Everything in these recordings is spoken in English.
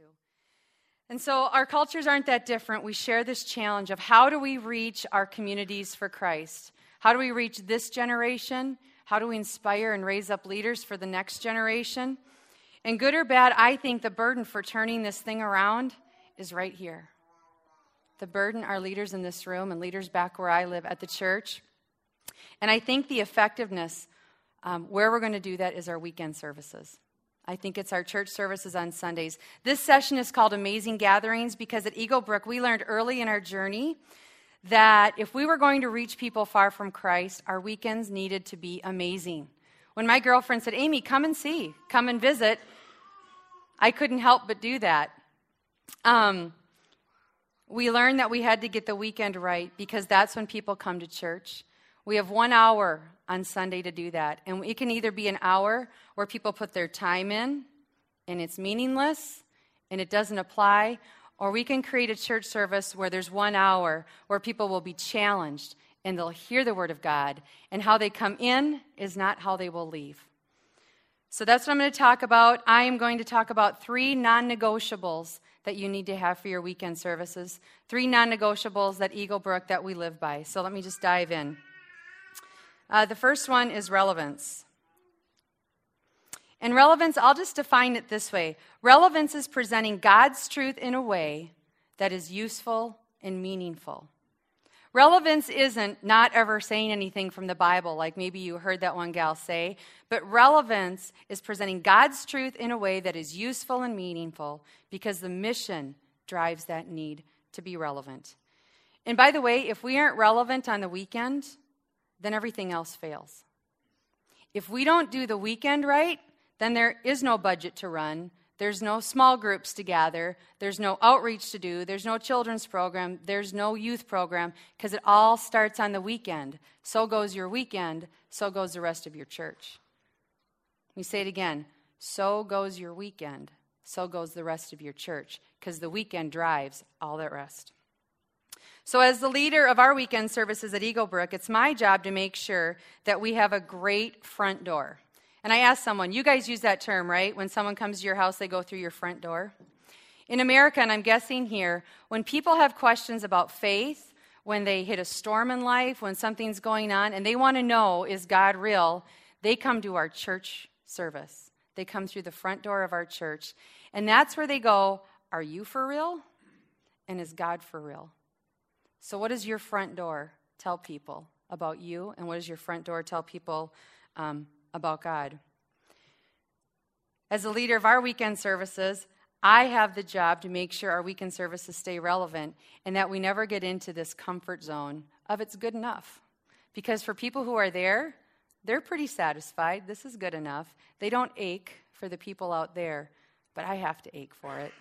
to. And so our cultures aren't that different. We share this challenge of how do we reach our communities for Christ? How do we reach this generation? How do we inspire and raise up leaders for the next generation? And good or bad, I think the burden for turning this thing around is right here. The burden our leaders in this room and leaders back where I live at the church. And I think the effectiveness, um, where we're going to do that is our weekend services. I think it's our church services on Sundays. This session is called Amazing Gatherings because at Eagle Brook, we learned early in our journey that if we were going to reach people far from Christ, our weekends needed to be amazing. When my girlfriend said, Amy, come and see, come and visit, I couldn't help but do that. Um, we learned that we had to get the weekend right because that's when people come to church. We have one hour on Sunday to do that. And it can either be an hour where people put their time in and it's meaningless and it doesn't apply, or we can create a church service where there's one hour where people will be challenged and they'll hear the word of God. And how they come in is not how they will leave. So that's what I'm going to talk about. I am going to talk about three non negotiables that you need to have for your weekend services. Three non negotiables that Eagle Brook that we live by. So let me just dive in. Uh, the first one is relevance. And relevance, I'll just define it this way relevance is presenting God's truth in a way that is useful and meaningful. Relevance isn't not ever saying anything from the Bible, like maybe you heard that one gal say, but relevance is presenting God's truth in a way that is useful and meaningful because the mission drives that need to be relevant. And by the way, if we aren't relevant on the weekend, then everything else fails. If we don't do the weekend right, then there is no budget to run. There's no small groups to gather. There's no outreach to do. There's no children's program. There's no youth program because it all starts on the weekend. So goes your weekend. So goes the rest of your church. Let me say it again. So goes your weekend. So goes the rest of your church because the weekend drives all that rest. So, as the leader of our weekend services at Eagle Brook, it's my job to make sure that we have a great front door. And I asked someone, you guys use that term, right? When someone comes to your house, they go through your front door. In America, and I'm guessing here, when people have questions about faith, when they hit a storm in life, when something's going on, and they want to know, is God real? They come to our church service. They come through the front door of our church. And that's where they go, Are you for real? And is God for real? So, what does your front door tell people about you, and what does your front door tell people um, about God? As the leader of our weekend services, I have the job to make sure our weekend services stay relevant and that we never get into this comfort zone of it's good enough. Because for people who are there, they're pretty satisfied. This is good enough. They don't ache for the people out there, but I have to ache for it.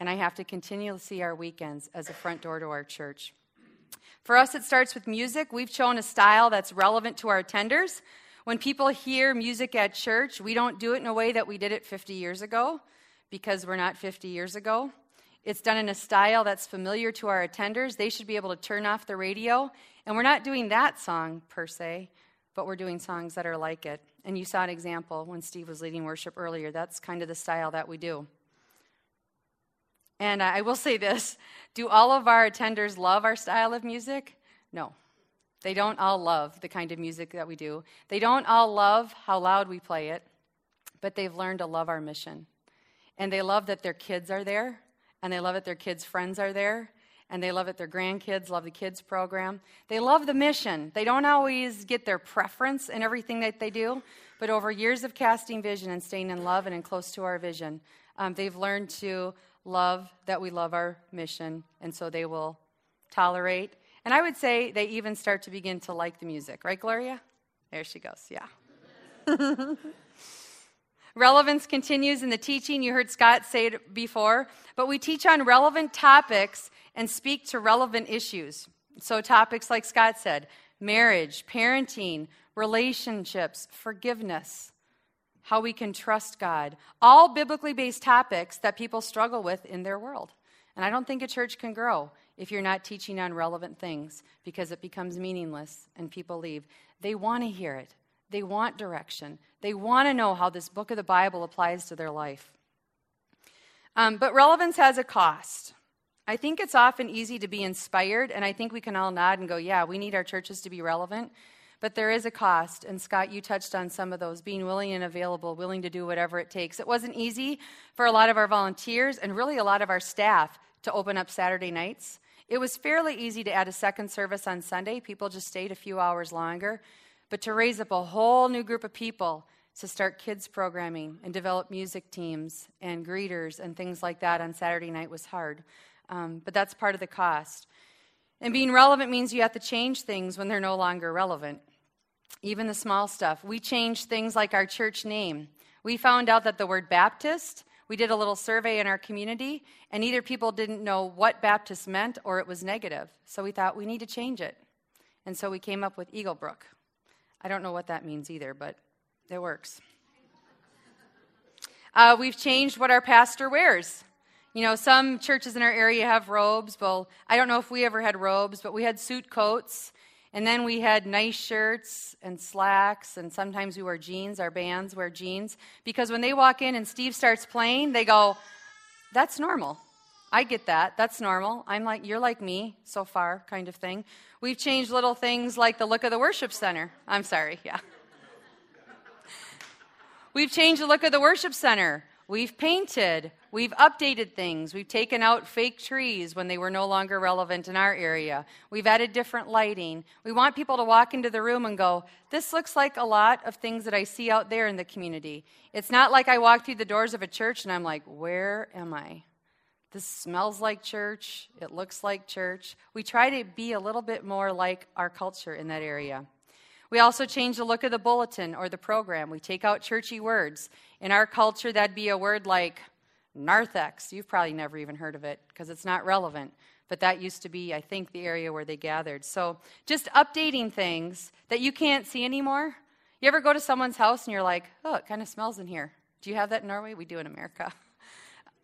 And I have to continue to see our weekends as a front door to our church. For us, it starts with music. We've shown a style that's relevant to our attenders. When people hear music at church, we don't do it in a way that we did it 50 years ago because we're not 50 years ago. It's done in a style that's familiar to our attenders. They should be able to turn off the radio. And we're not doing that song per se, but we're doing songs that are like it. And you saw an example when Steve was leading worship earlier. That's kind of the style that we do. And I will say this do all of our attenders love our style of music? No. They don't all love the kind of music that we do. They don't all love how loud we play it, but they've learned to love our mission. And they love that their kids are there, and they love that their kids' friends are there, and they love that their grandkids love the kids program. They love the mission. They don't always get their preference in everything that they do, but over years of casting vision and staying in love and in close to our vision, um, they've learned to love that we love our mission, and so they will tolerate. And I would say they even start to begin to like the music, right, Gloria? There she goes, yeah. Relevance continues in the teaching. You heard Scott say it before, but we teach on relevant topics and speak to relevant issues. So, topics like Scott said marriage, parenting, relationships, forgiveness, how we can trust God. All biblically based topics that people struggle with in their world. And I don't think a church can grow if you're not teaching on relevant things because it becomes meaningless and people leave. They want to hear it, they want direction, they want to know how this book of the Bible applies to their life. Um, but relevance has a cost. I think it's often easy to be inspired, and I think we can all nod and go, yeah, we need our churches to be relevant. But there is a cost, and Scott, you touched on some of those being willing and available, willing to do whatever it takes. It wasn't easy for a lot of our volunteers and really a lot of our staff to open up Saturday nights. It was fairly easy to add a second service on Sunday. People just stayed a few hours longer. But to raise up a whole new group of people to start kids programming and develop music teams and greeters and things like that on Saturday night was hard um, but that's part of the cost. And being relevant means you have to change things when they're no longer relevant, even the small stuff. We changed things like our church name. We found out that the word Baptist, we did a little survey in our community, and either people didn't know what Baptist meant or it was negative. So we thought we need to change it. And so we came up with Eagle Brook. I don't know what that means either, but it works. Uh, we've changed what our pastor wears. You know, some churches in our area have robes. Well, I don't know if we ever had robes, but we had suit coats. And then we had nice shirts and slacks, and sometimes we wear jeans. Our bands wear jeans. Because when they walk in and Steve starts playing, they go, That's normal. I get that. That's normal. I'm like, You're like me so far, kind of thing. We've changed little things like the look of the worship center. I'm sorry, yeah. We've changed the look of the worship center. We've painted. We've updated things. We've taken out fake trees when they were no longer relevant in our area. We've added different lighting. We want people to walk into the room and go, This looks like a lot of things that I see out there in the community. It's not like I walk through the doors of a church and I'm like, Where am I? This smells like church. It looks like church. We try to be a little bit more like our culture in that area. We also change the look of the bulletin or the program. We take out churchy words. In our culture, that'd be a word like narthex. You've probably never even heard of it because it's not relevant. But that used to be, I think, the area where they gathered. So just updating things that you can't see anymore. You ever go to someone's house and you're like, oh, it kind of smells in here. Do you have that in Norway? We do in America.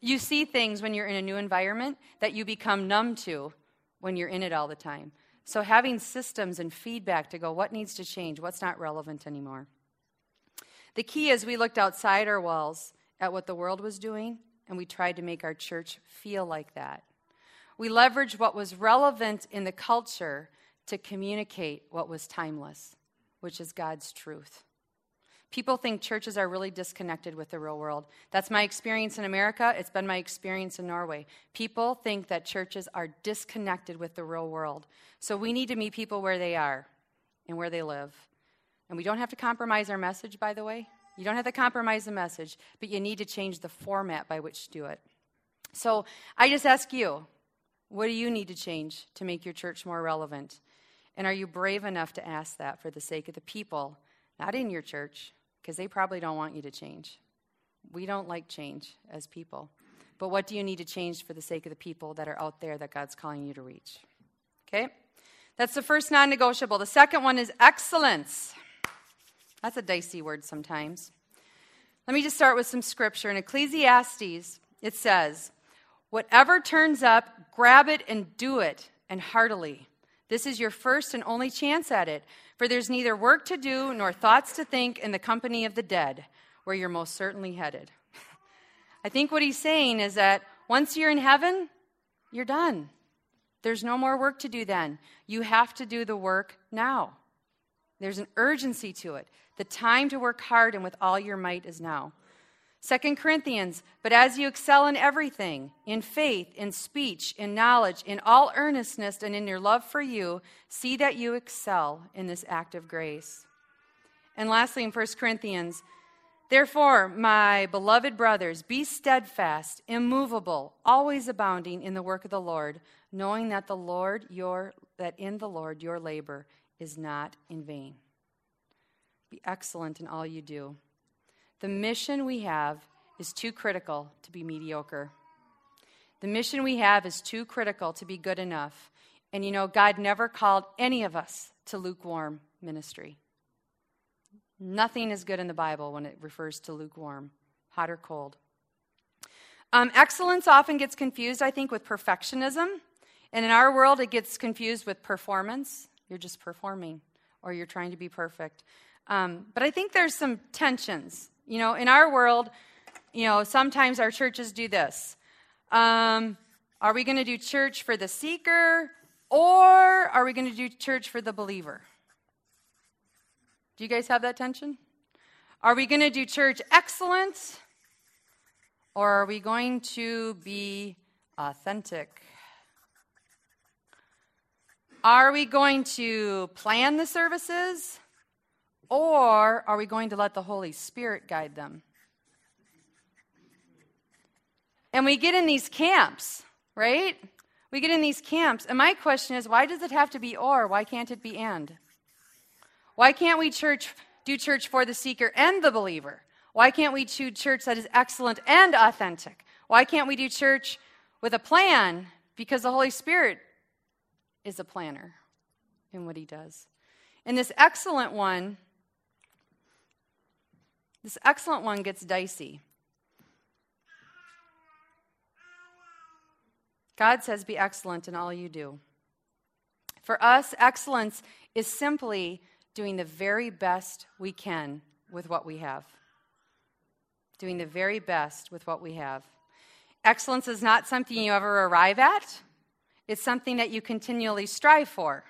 You see things when you're in a new environment that you become numb to when you're in it all the time. So, having systems and feedback to go, what needs to change? What's not relevant anymore? The key is we looked outside our walls at what the world was doing, and we tried to make our church feel like that. We leveraged what was relevant in the culture to communicate what was timeless, which is God's truth. People think churches are really disconnected with the real world. That's my experience in America. It's been my experience in Norway. People think that churches are disconnected with the real world. So we need to meet people where they are and where they live. And we don't have to compromise our message, by the way. You don't have to compromise the message, but you need to change the format by which to do it. So I just ask you what do you need to change to make your church more relevant? And are you brave enough to ask that for the sake of the people, not in your church, because they probably don't want you to change. We don't like change as people. But what do you need to change for the sake of the people that are out there that God's calling you to reach? Okay? That's the first non negotiable. The second one is excellence. That's a dicey word sometimes. Let me just start with some scripture. In Ecclesiastes, it says, Whatever turns up, grab it and do it, and heartily. This is your first and only chance at it, for there's neither work to do nor thoughts to think in the company of the dead, where you're most certainly headed. I think what he's saying is that once you're in heaven, you're done. There's no more work to do then. You have to do the work now. There's an urgency to it. The time to work hard and with all your might is now. Second Corinthians, but as you excel in everything, in faith, in speech, in knowledge, in all earnestness, and in your love for you, see that you excel in this act of grace. And lastly, in 1 Corinthians, therefore, my beloved brothers, be steadfast, immovable, always abounding in the work of the Lord, knowing that the Lord your that in the Lord your labor is not in vain. Be excellent in all you do. The mission we have is too critical to be mediocre. The mission we have is too critical to be good enough. And you know, God never called any of us to lukewarm ministry. Nothing is good in the Bible when it refers to lukewarm, hot or cold. Um, excellence often gets confused, I think, with perfectionism. And in our world, it gets confused with performance. You're just performing, or you're trying to be perfect. Um, but I think there's some tensions you know, in our world, you know, sometimes our churches do this. Um, are we going to do church for the seeker or are we going to do church for the believer? Do you guys have that tension? Are we going to do church excellence or are we going to be authentic? Are we going to plan the services or are we going to let the Holy Spirit guide them? And we get in these camps, right? We get in these camps. And my question is why does it have to be or? Why can't it be and? Why can't we church do church for the seeker and the believer? Why can't we do church that is excellent and authentic? Why can't we do church with a plan? Because the Holy Spirit is a planner in what he does. And this excellent one, this excellent one gets dicey. God says, Be excellent in all you do. For us, excellence is simply doing the very best we can with what we have. Doing the very best with what we have. Excellence is not something you ever arrive at, it's something that you continually strive for.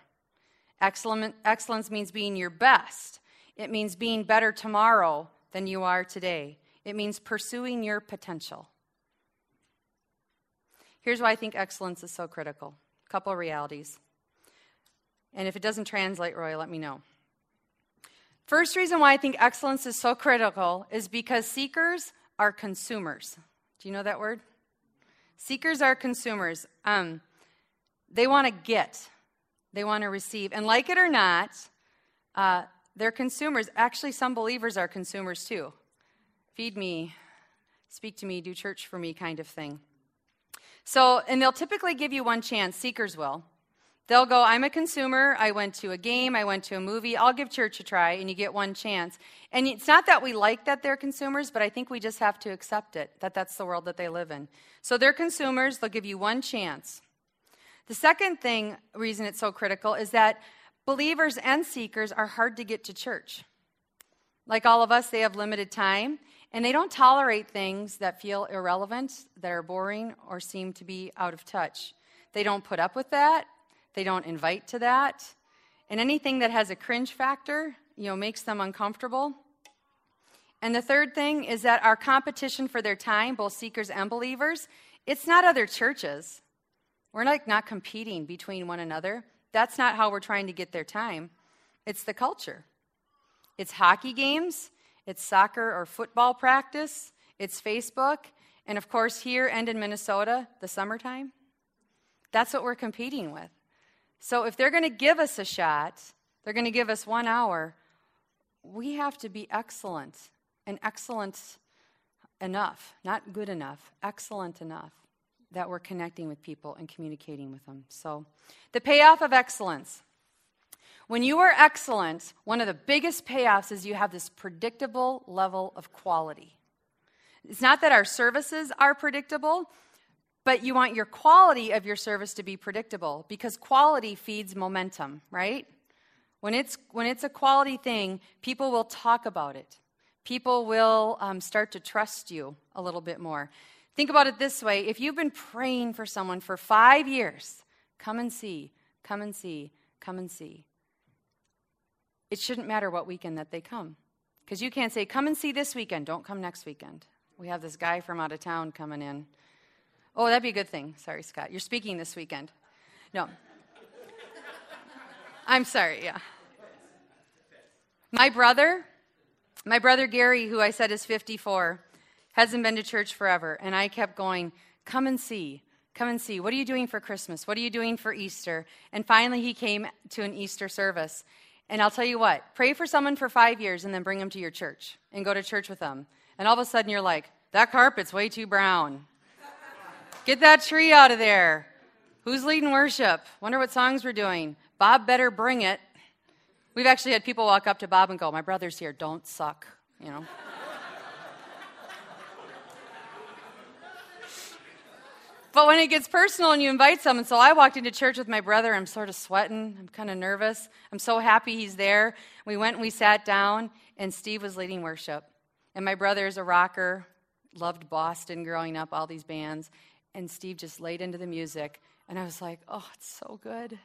Excellence means being your best, it means being better tomorrow than you are today, it means pursuing your potential. Here's why I think excellence is so critical. A couple of realities. And if it doesn't translate, Roy, let me know. First reason why I think excellence is so critical is because seekers are consumers. Do you know that word? Seekers are consumers. Um, they want to get, they want to receive. And like it or not, uh, they're consumers. Actually, some believers are consumers too. Feed me, speak to me, do church for me kind of thing. So, and they'll typically give you one chance, seekers will. They'll go, I'm a consumer. I went to a game. I went to a movie. I'll give church a try, and you get one chance. And it's not that we like that they're consumers, but I think we just have to accept it, that that's the world that they live in. So they're consumers. They'll give you one chance. The second thing, reason it's so critical, is that believers and seekers are hard to get to church. Like all of us, they have limited time, and they don't tolerate things that feel irrelevant, that are boring, or seem to be out of touch. They don't put up with that. They don't invite to that. And anything that has a cringe factor, you know, makes them uncomfortable. And the third thing is that our competition for their time, both seekers and believers, it's not other churches. We're like not competing between one another. That's not how we're trying to get their time. It's the culture. It's hockey games, it's soccer or football practice, it's Facebook, and of course, here and in Minnesota, the summertime. That's what we're competing with. So if they're going to give us a shot, they're going to give us one hour, we have to be excellent and excellent enough, not good enough, excellent enough that we're connecting with people and communicating with them. So, the payoff of excellence. When you are excellent, one of the biggest payoffs is you have this predictable level of quality. It's not that our services are predictable, but you want your quality of your service to be predictable because quality feeds momentum, right? When it's, when it's a quality thing, people will talk about it. People will um, start to trust you a little bit more. Think about it this way if you've been praying for someone for five years, come and see, come and see, come and see it shouldn't matter what weekend that they come. Because you can't say, come and see this weekend, don't come next weekend. We have this guy from out of town coming in. Oh, that'd be a good thing. Sorry, Scott. You're speaking this weekend. No. I'm sorry, yeah. My brother, my brother Gary, who I said is 54, hasn't been to church forever. And I kept going, come and see. Come and see. What are you doing for Christmas? What are you doing for Easter? And finally, he came to an Easter service. And I'll tell you what, pray for someone for five years and then bring them to your church and go to church with them. And all of a sudden you're like, that carpet's way too brown. Get that tree out of there. Who's leading worship? Wonder what songs we're doing. Bob better bring it. We've actually had people walk up to Bob and go, My brother's here, don't suck, you know. But when it gets personal and you invite someone, so I walked into church with my brother. I'm sort of sweating. I'm kind of nervous. I'm so happy he's there. We went and we sat down, and Steve was leading worship. And my brother is a rocker, loved Boston growing up, all these bands. and Steve just laid into the music. And I was like, oh, it's so good.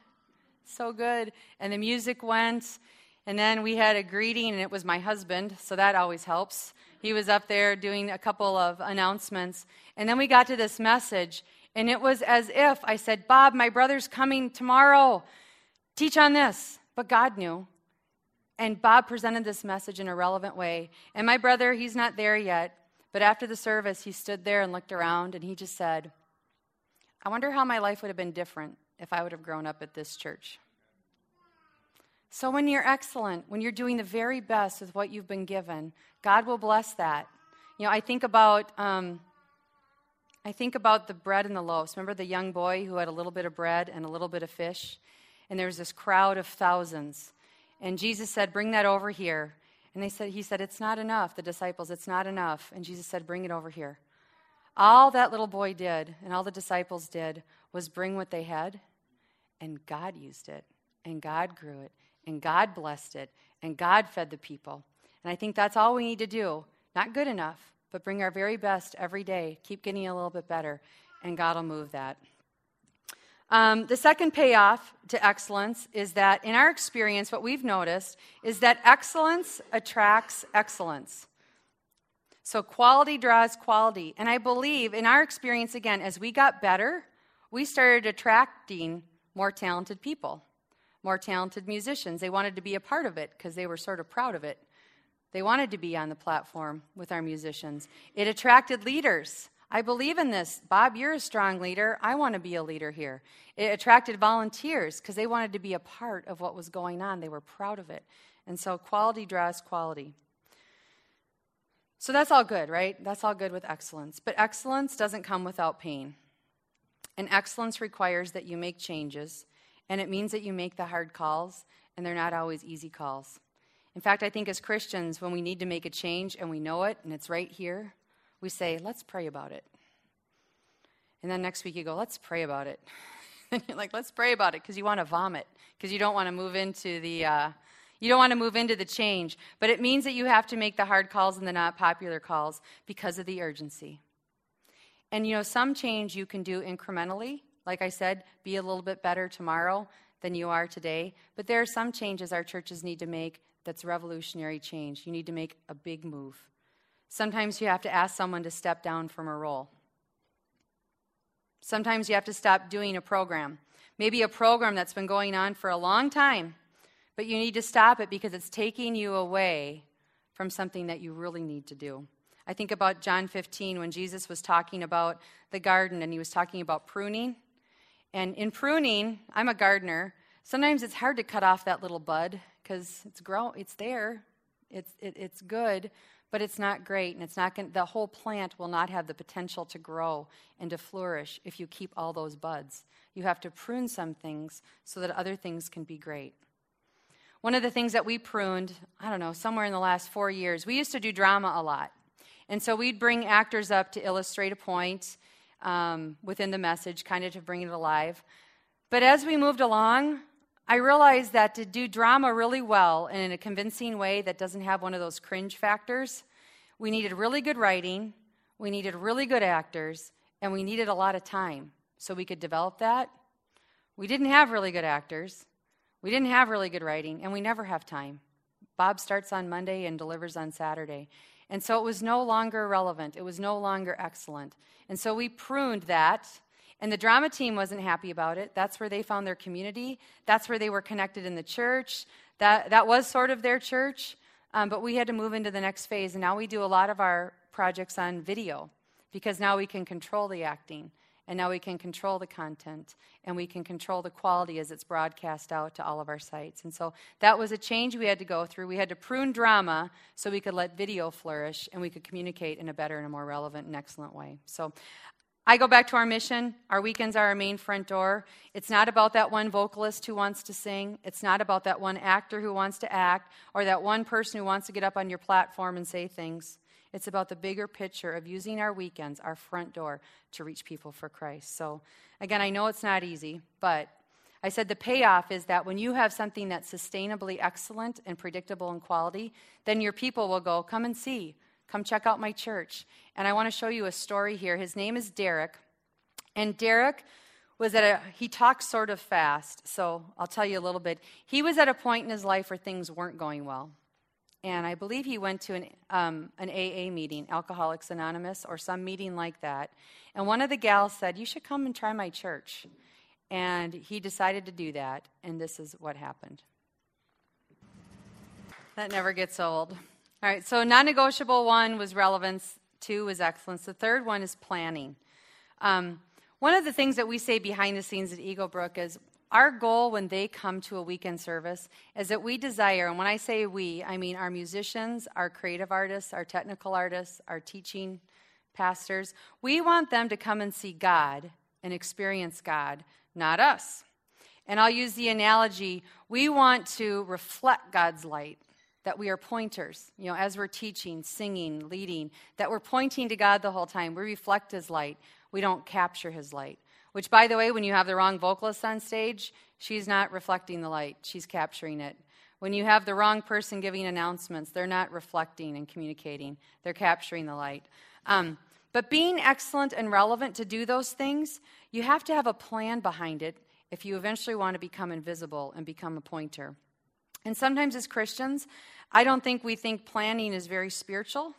So good. And the music went. And then we had a greeting, and it was my husband, so that always helps. He was up there doing a couple of announcements. And then we got to this message, and it was as if I said, Bob, my brother's coming tomorrow. Teach on this. But God knew. And Bob presented this message in a relevant way. And my brother, he's not there yet, but after the service, he stood there and looked around, and he just said, I wonder how my life would have been different if I would have grown up at this church. So, when you're excellent, when you're doing the very best with what you've been given, God will bless that. You know, I think about. Um, I think about the bread and the loaves. Remember the young boy who had a little bit of bread and a little bit of fish? And there was this crowd of thousands. And Jesus said, Bring that over here. And they said, He said, It's not enough. The disciples, it's not enough. And Jesus said, Bring it over here. All that little boy did and all the disciples did was bring what they had, and God used it, and God grew it, and God blessed it, and God fed the people. And I think that's all we need to do. Not good enough, but bring our very best every day. Keep getting a little bit better, and God will move that. Um, the second payoff to excellence is that, in our experience, what we've noticed is that excellence attracts excellence. So quality draws quality. And I believe, in our experience, again, as we got better, we started attracting more talented people, more talented musicians. They wanted to be a part of it because they were sort of proud of it. They wanted to be on the platform with our musicians. It attracted leaders. I believe in this. Bob, you're a strong leader. I want to be a leader here. It attracted volunteers because they wanted to be a part of what was going on. They were proud of it. And so quality draws quality. So that's all good, right? That's all good with excellence. But excellence doesn't come without pain. And excellence requires that you make changes, and it means that you make the hard calls, and they're not always easy calls. In fact, I think as Christians, when we need to make a change and we know it and it's right here, we say, let's pray about it. And then next week you go, let's pray about it. and you're like, let's pray about it because you want to vomit, because you don't want to move into the. Uh, you don't want to move into the change, but it means that you have to make the hard calls and the not popular calls because of the urgency. And you know, some change you can do incrementally. Like I said, be a little bit better tomorrow than you are today. But there are some changes our churches need to make that's revolutionary change. You need to make a big move. Sometimes you have to ask someone to step down from a role. Sometimes you have to stop doing a program. Maybe a program that's been going on for a long time but you need to stop it because it's taking you away from something that you really need to do. I think about John 15 when Jesus was talking about the garden and he was talking about pruning. And in pruning, I'm a gardener. Sometimes it's hard to cut off that little bud because it's grow it's there. It's it, it's good, but it's not great and it's not going the whole plant will not have the potential to grow and to flourish if you keep all those buds. You have to prune some things so that other things can be great. One of the things that we pruned, I don't know, somewhere in the last four years, we used to do drama a lot. And so we'd bring actors up to illustrate a point um, within the message, kind of to bring it alive. But as we moved along, I realized that to do drama really well and in a convincing way that doesn't have one of those cringe factors, we needed really good writing, we needed really good actors, and we needed a lot of time so we could develop that. We didn't have really good actors. We didn't have really good writing, and we never have time. Bob starts on Monday and delivers on Saturday. And so it was no longer relevant. It was no longer excellent. And so we pruned that. And the drama team wasn't happy about it. That's where they found their community. That's where they were connected in the church. That, that was sort of their church. Um, but we had to move into the next phase. And now we do a lot of our projects on video because now we can control the acting. And now we can control the content and we can control the quality as it's broadcast out to all of our sites. And so that was a change we had to go through. We had to prune drama so we could let video flourish and we could communicate in a better and a more relevant and excellent way. So I go back to our mission. Our weekends are our main front door. It's not about that one vocalist who wants to sing. It's not about that one actor who wants to act or that one person who wants to get up on your platform and say things. It's about the bigger picture of using our weekends, our front door, to reach people for Christ. So, again, I know it's not easy, but I said the payoff is that when you have something that's sustainably excellent and predictable in quality, then your people will go, Come and see. Come check out my church. And I want to show you a story here. His name is Derek. And Derek was at a, he talks sort of fast, so I'll tell you a little bit. He was at a point in his life where things weren't going well. And I believe he went to an, um, an AA meeting, Alcoholics Anonymous, or some meeting like that. And one of the gals said, You should come and try my church. And he decided to do that, and this is what happened. That never gets old. All right, so non negotiable one was relevance, two was excellence. The third one is planning. Um, one of the things that we say behind the scenes at Eagle Brook is our goal when they come to a weekend service is that we desire, and when I say we, I mean our musicians, our creative artists, our technical artists, our teaching pastors, we want them to come and see God and experience God, not us. And I'll use the analogy we want to reflect God's light, that we are pointers, you know, as we're teaching, singing, leading, that we're pointing to God the whole time. We reflect His light we don't capture his light. Which, by the way, when you have the wrong vocalist on stage, she's not reflecting the light, she's capturing it. When you have the wrong person giving announcements, they're not reflecting and communicating, they're capturing the light. Um, but being excellent and relevant to do those things, you have to have a plan behind it if you eventually want to become invisible and become a pointer. And sometimes as Christians, I don't think we think planning is very spiritual,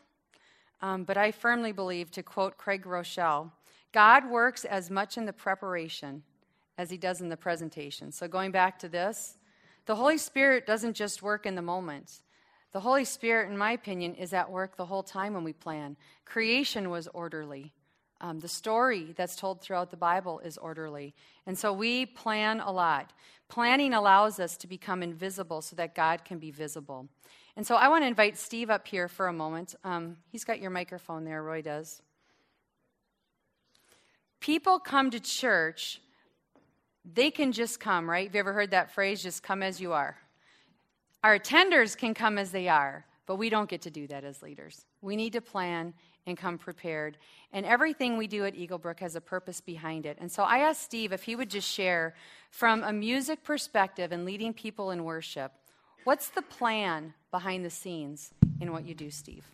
um, but I firmly believe, to quote Craig Groeschel, God works as much in the preparation as he does in the presentation. So, going back to this, the Holy Spirit doesn't just work in the moment. The Holy Spirit, in my opinion, is at work the whole time when we plan. Creation was orderly. Um, the story that's told throughout the Bible is orderly. And so we plan a lot. Planning allows us to become invisible so that God can be visible. And so I want to invite Steve up here for a moment. Um, he's got your microphone there, Roy does. People come to church, they can just come, right? Have you ever heard that phrase, just come as you are? Our attenders can come as they are, but we don't get to do that as leaders. We need to plan and come prepared. And everything we do at Eagle Brook has a purpose behind it. And so I asked Steve if he would just share from a music perspective and leading people in worship, what's the plan behind the scenes in what you do, Steve?